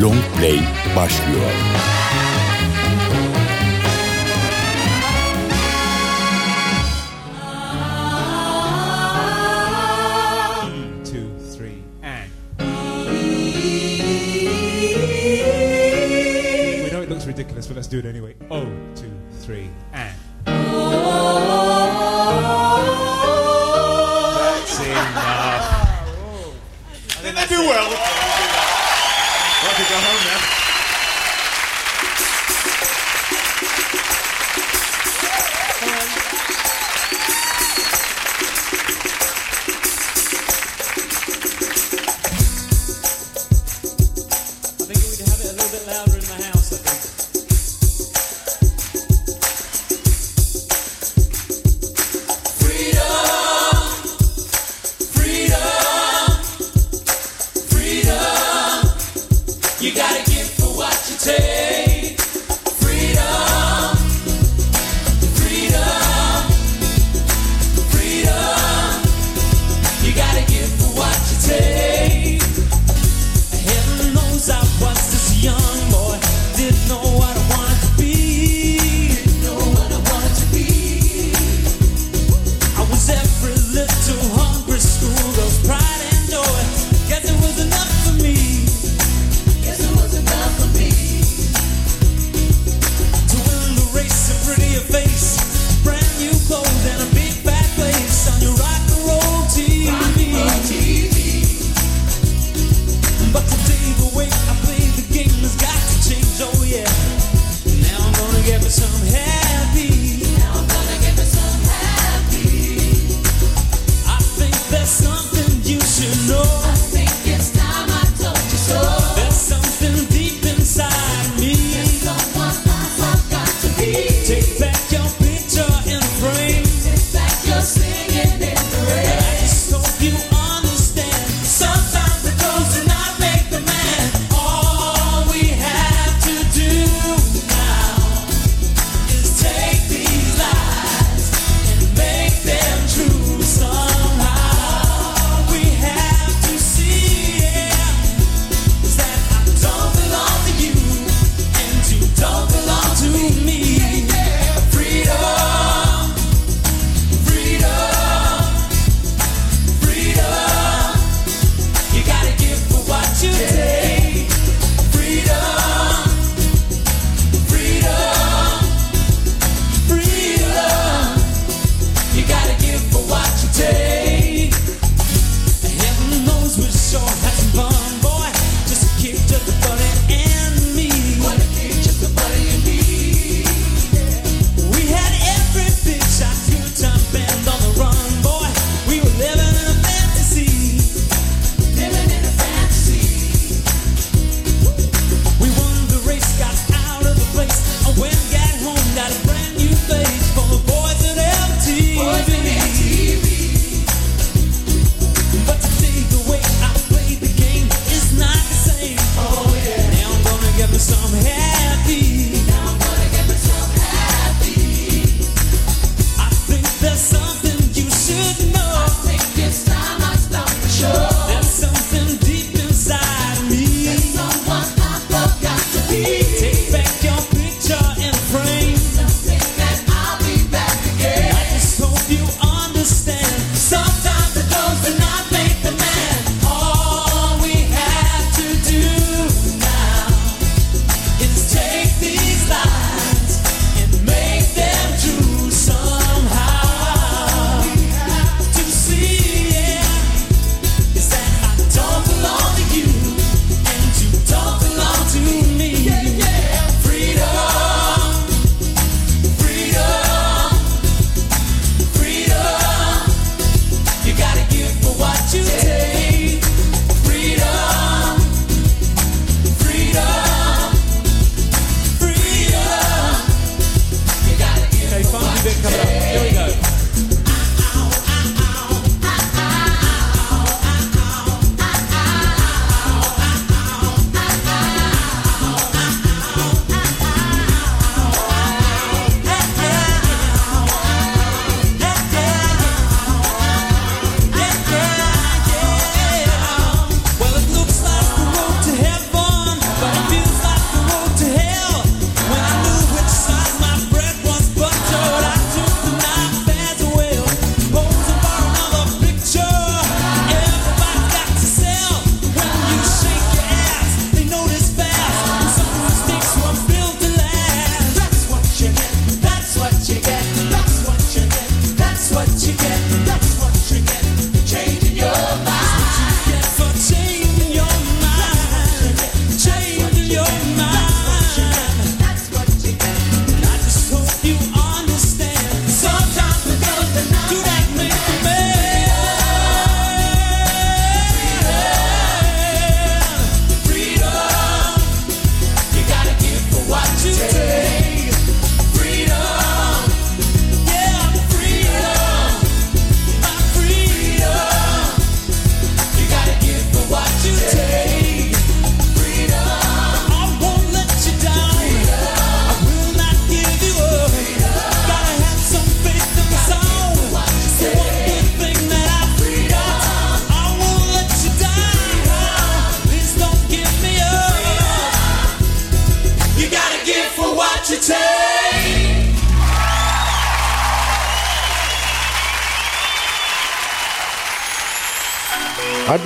Long Play başlıyor. ridiculous, but let's do it anyway. Oh, two, three, and. That's enough. Didn't I do well? to go home now.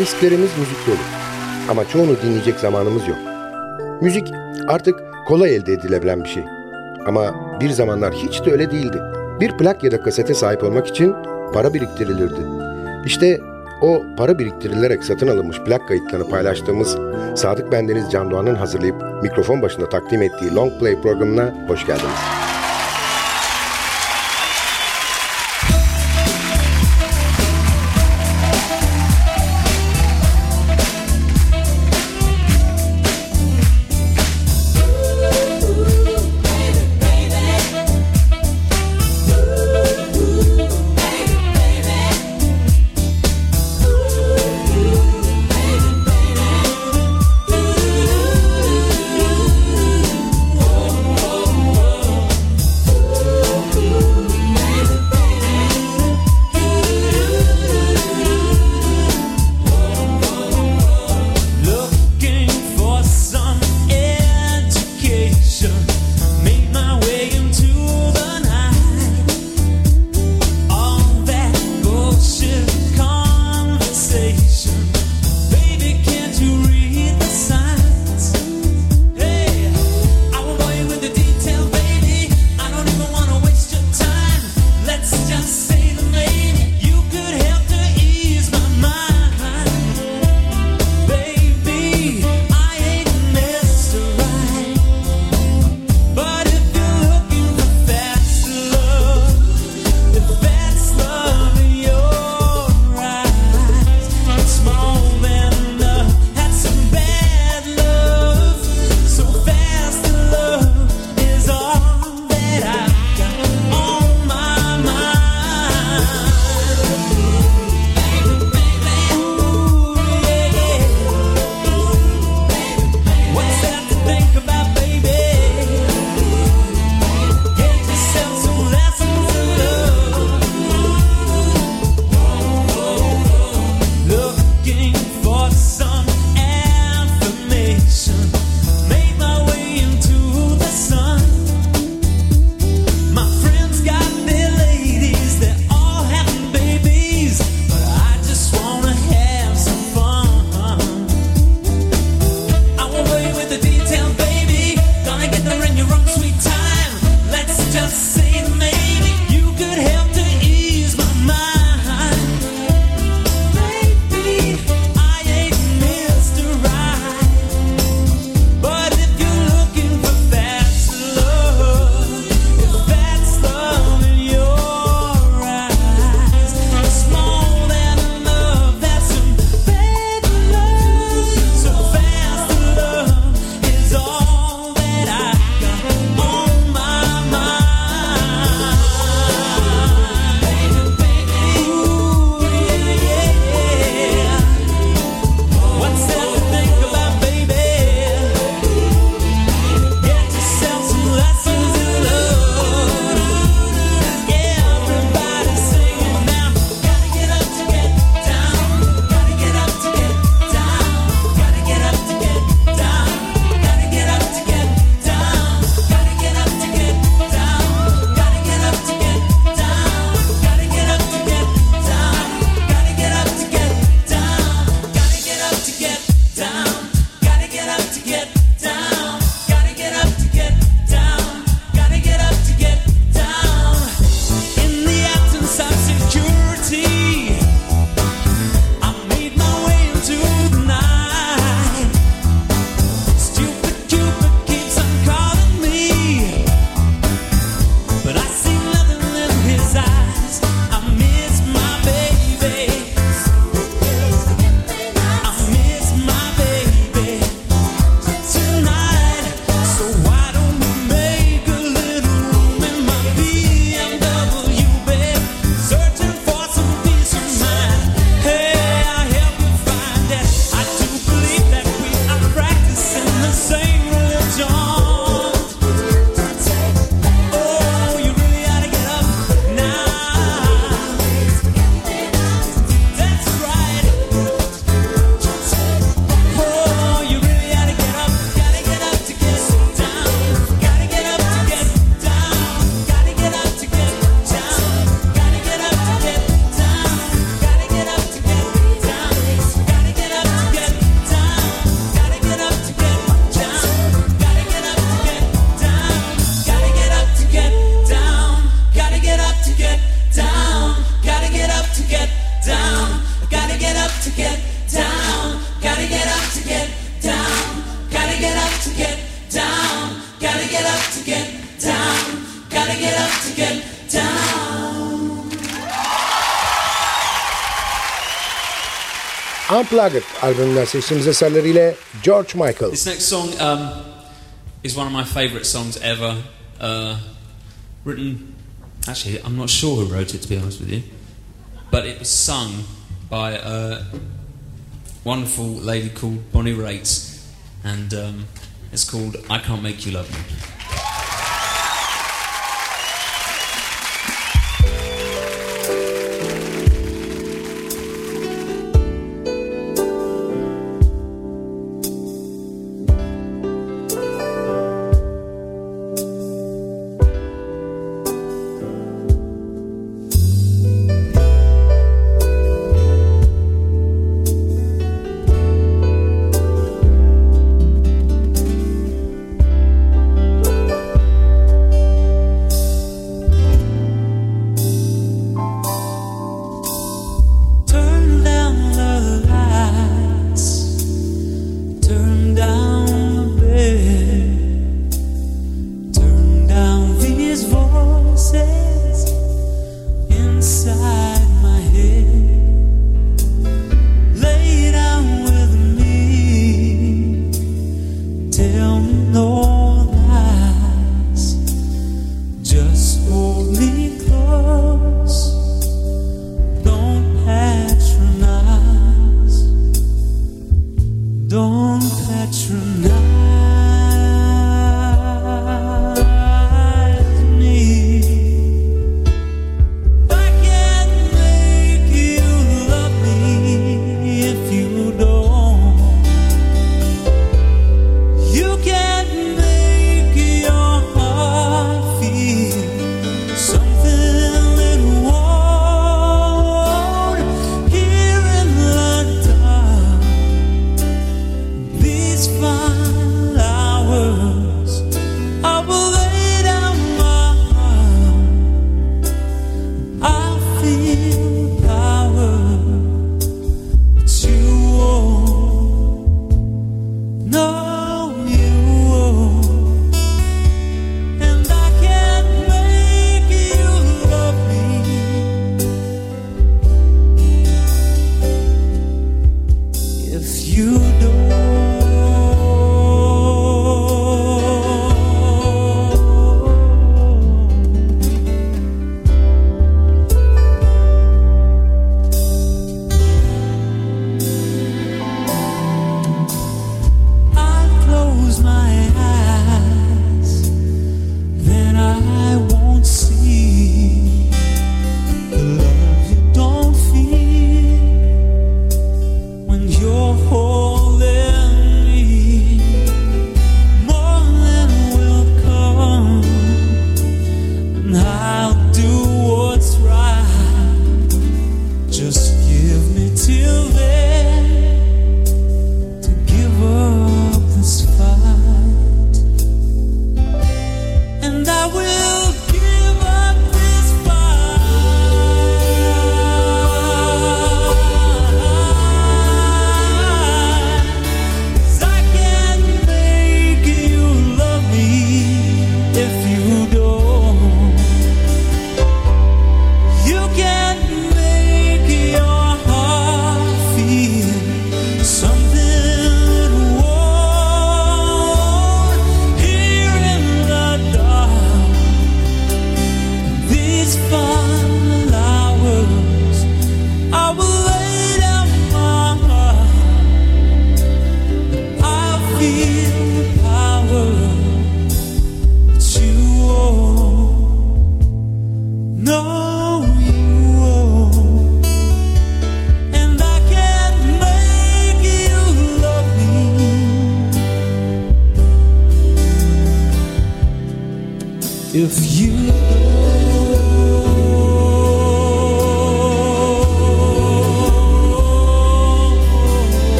Disklerimiz müzik dolu. Ama çoğunu dinleyecek zamanımız yok. Müzik artık kolay elde edilebilen bir şey. Ama bir zamanlar hiç de öyle değildi. Bir plak ya da kasete sahip olmak için para biriktirilirdi. İşte o para biriktirilerek satın alınmış plak kayıtlarını paylaştığımız Sadık Bendeniz Can Doğan'ın hazırlayıp mikrofon başında takdim ettiği Long Play programına hoş geldiniz. Unplugged albümünden seçtiğimiz eserleriyle George Michael. This next song um, is one of my favorite songs ever. Uh, written, actually, I'm not sure who wrote it to be honest with you, but it was sung by a wonderful lady called Bonnie Raitt, and um, it's called I Can't Make You Love Me.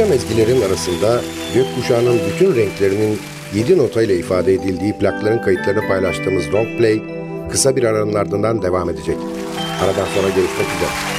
Muhteşem ezgilerin arasında gökkuşağının bütün renklerinin 7 notayla ifade edildiği plakların kayıtlarını paylaştığımız Long Play kısa bir aranın ardından devam edecek. Aradan sonra görüşmek üzere.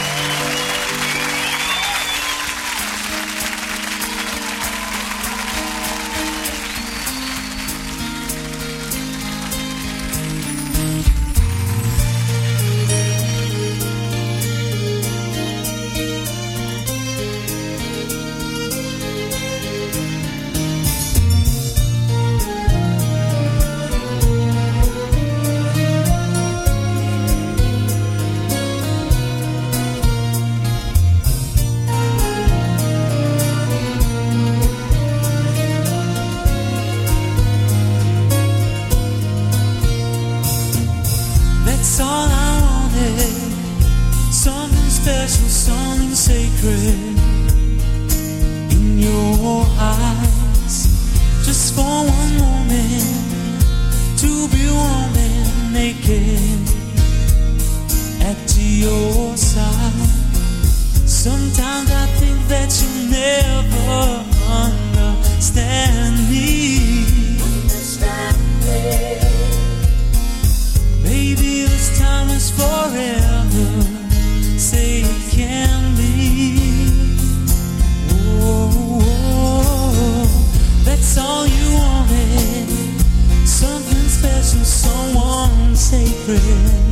to be warm and naked at your side. Sometimes I think that you never understand me. Understand me. Maybe this time is forever. Say, it can sacred.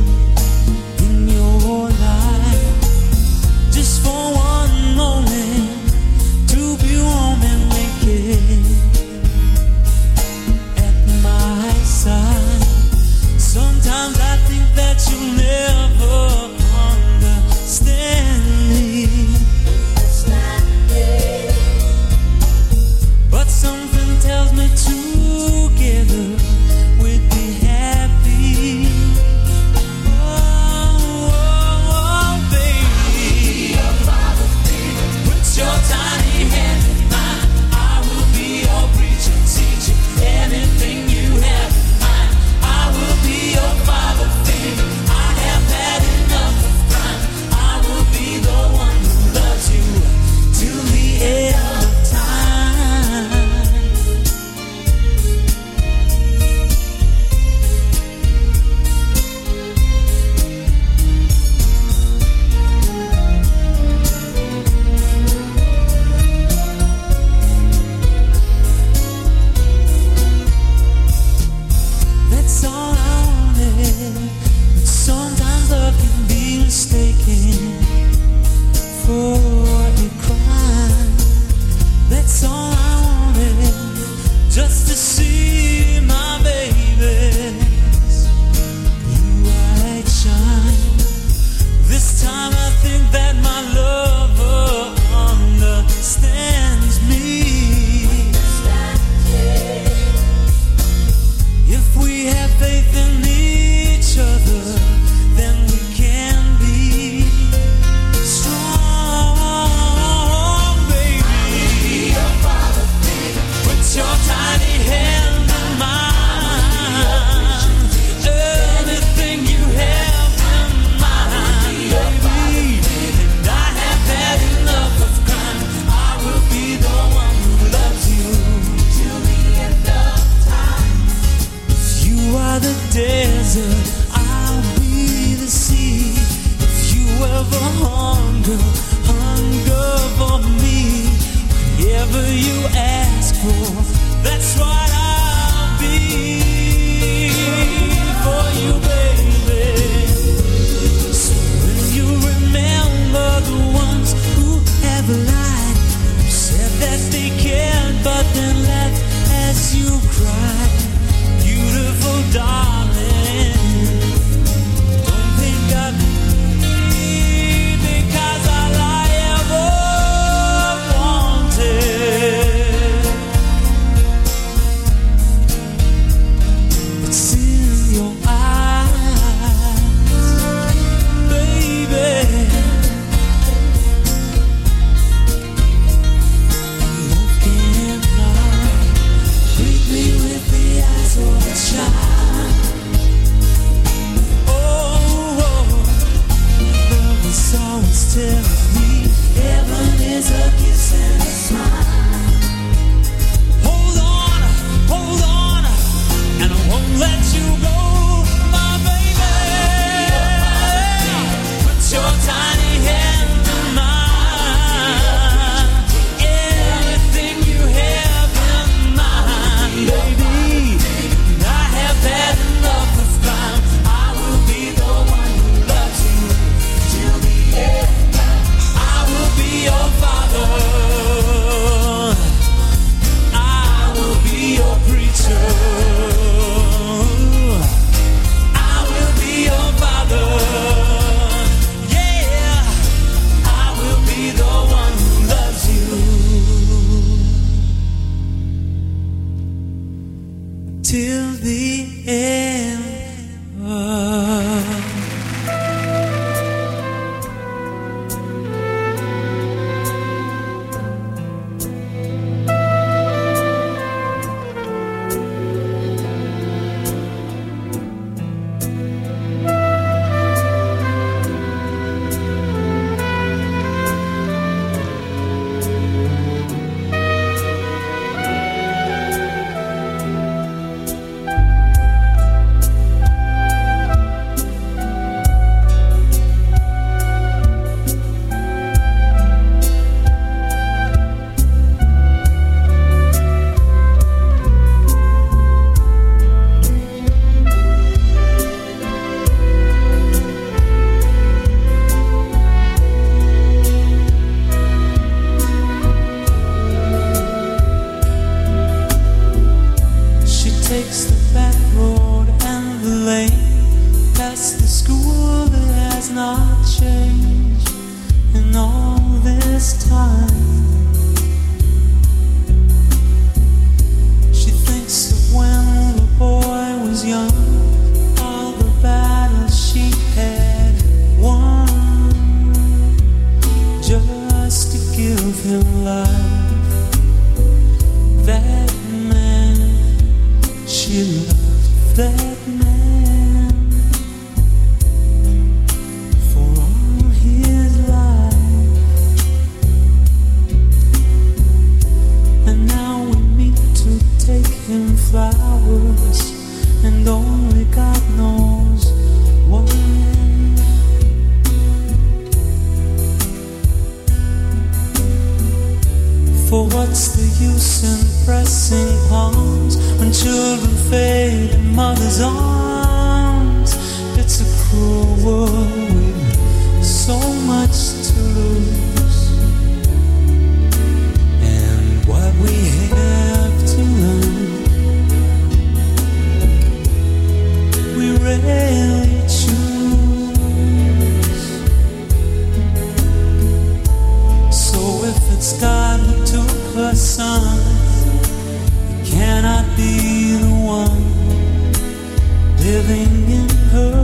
has not changed in all this time. She thinks of when the boy was young. children fade, mothers arms. living in her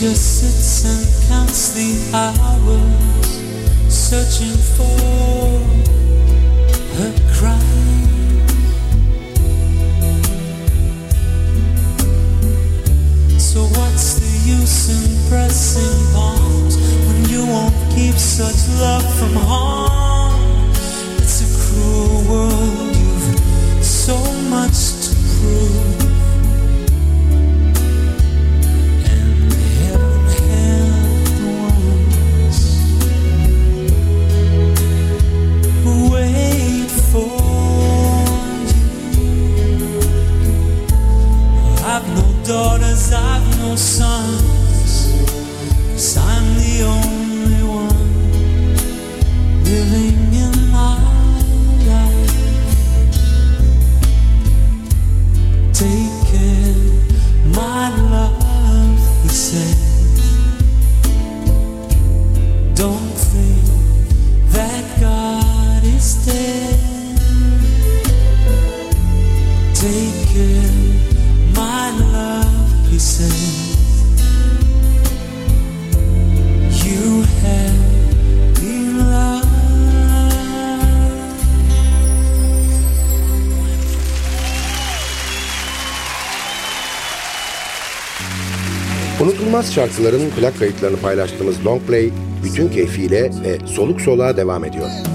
just sits and counts the hours, searching for her crime. So what's the use in pressing bombs when you won't keep such love from harm? It's a cruel world. You've so much daughters I've no sons. Dokunulmaz şarkıların plak kayıtlarını paylaştığımız Long Play bütün keyfiyle ve soluk soluğa devam ediyor.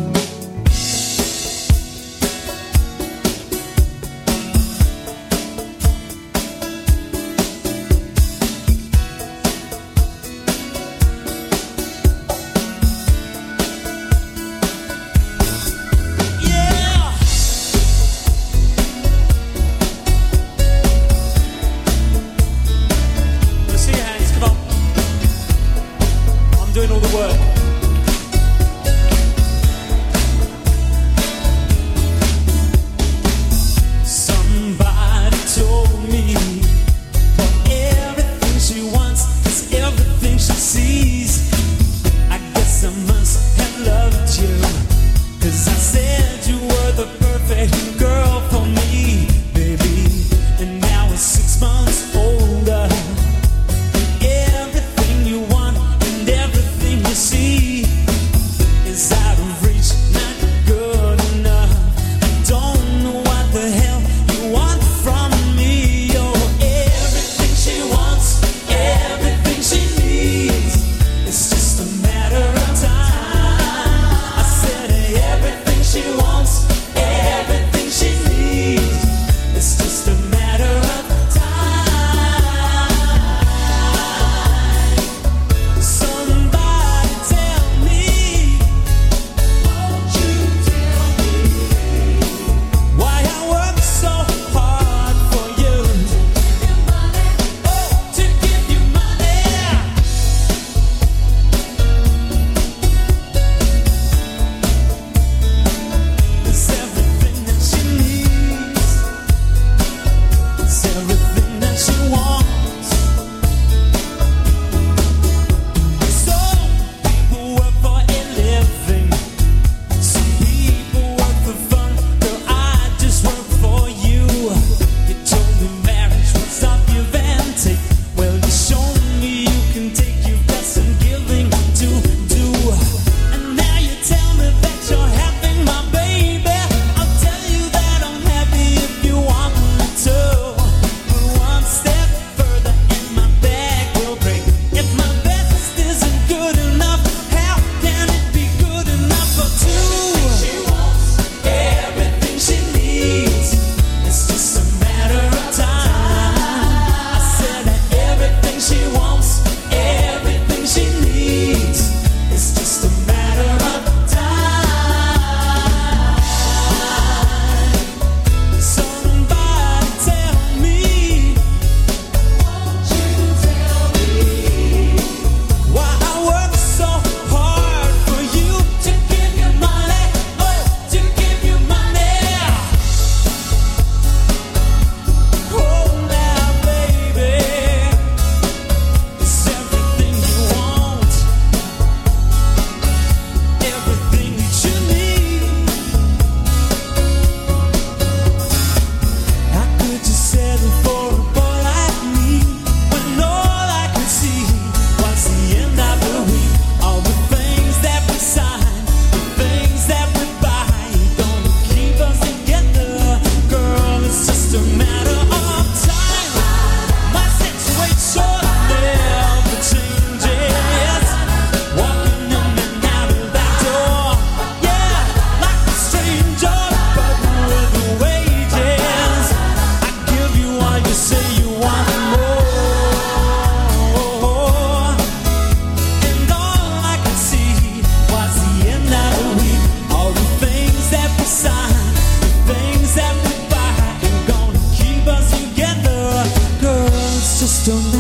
don't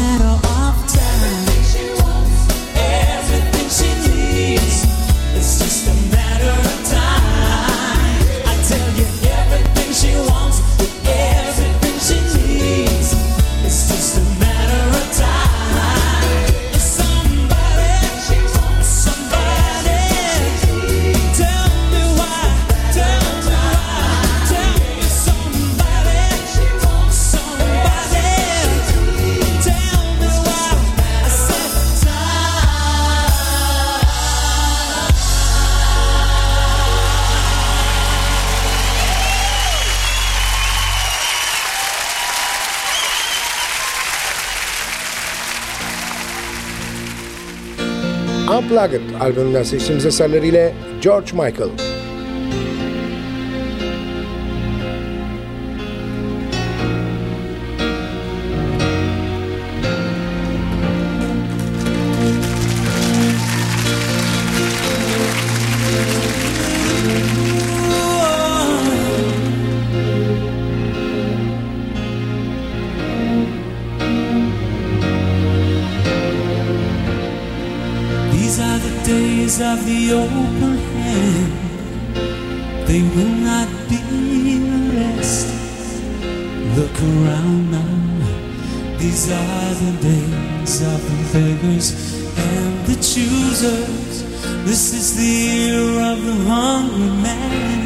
Unplugged albümünden seçtiğimiz eserleriyle George Michael. The open hand. They will not be last. Look around now. These are the days of the beggars and the choosers. This is the year of the hungry man.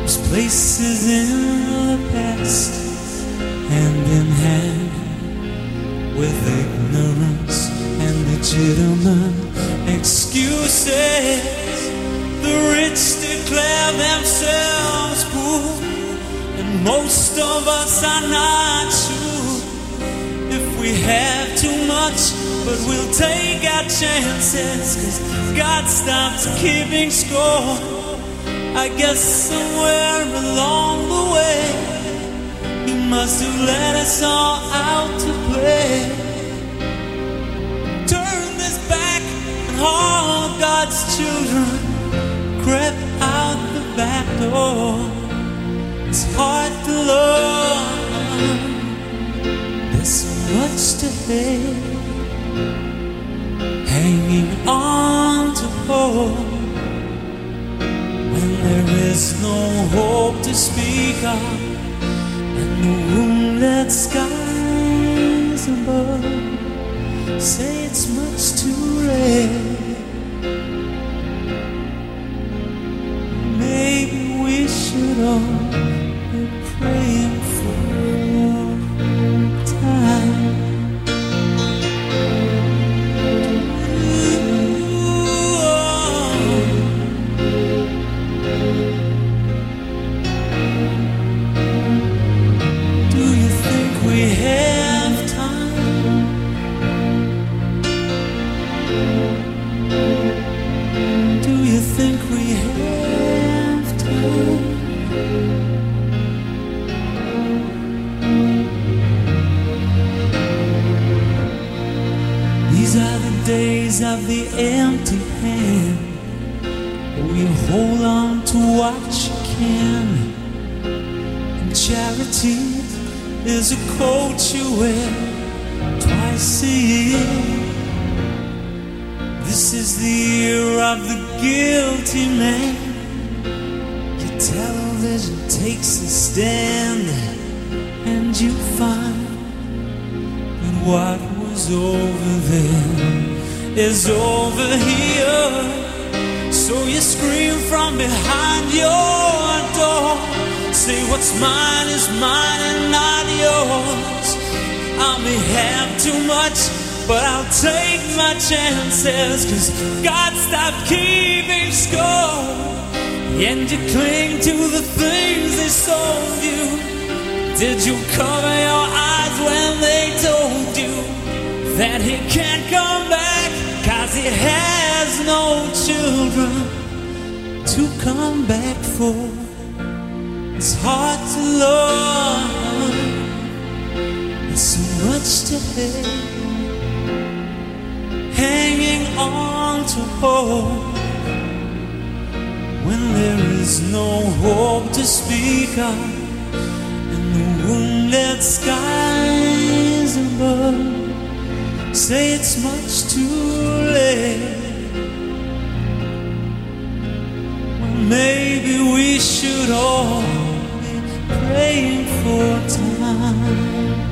Whose place is in the past, hand in hand with ignorance and legitimate excuses. The rich declare themselves poor, and most of us are not sure if we have too much, but we'll take our chances. Cause God stops keeping score. I guess somewhere along the way. He must have let us all out to play. All God's children crept out the back door. It's hard to love. There's so much to hate, hanging on to hope when there is no hope to speak of and the moonlit skies above say it's much too late. But I'll take my chances. Cause God stopped keeping score. And you cling to the things they sold you. Did you cover your eyes when they told you that he can't come back? Cause he has no children to come back for. It's hard to love, there's so much to hate, hanging on to hope when there is no hope to speak of, and the wounded skies above say it's much too late. Well, maybe we should all be praying for time.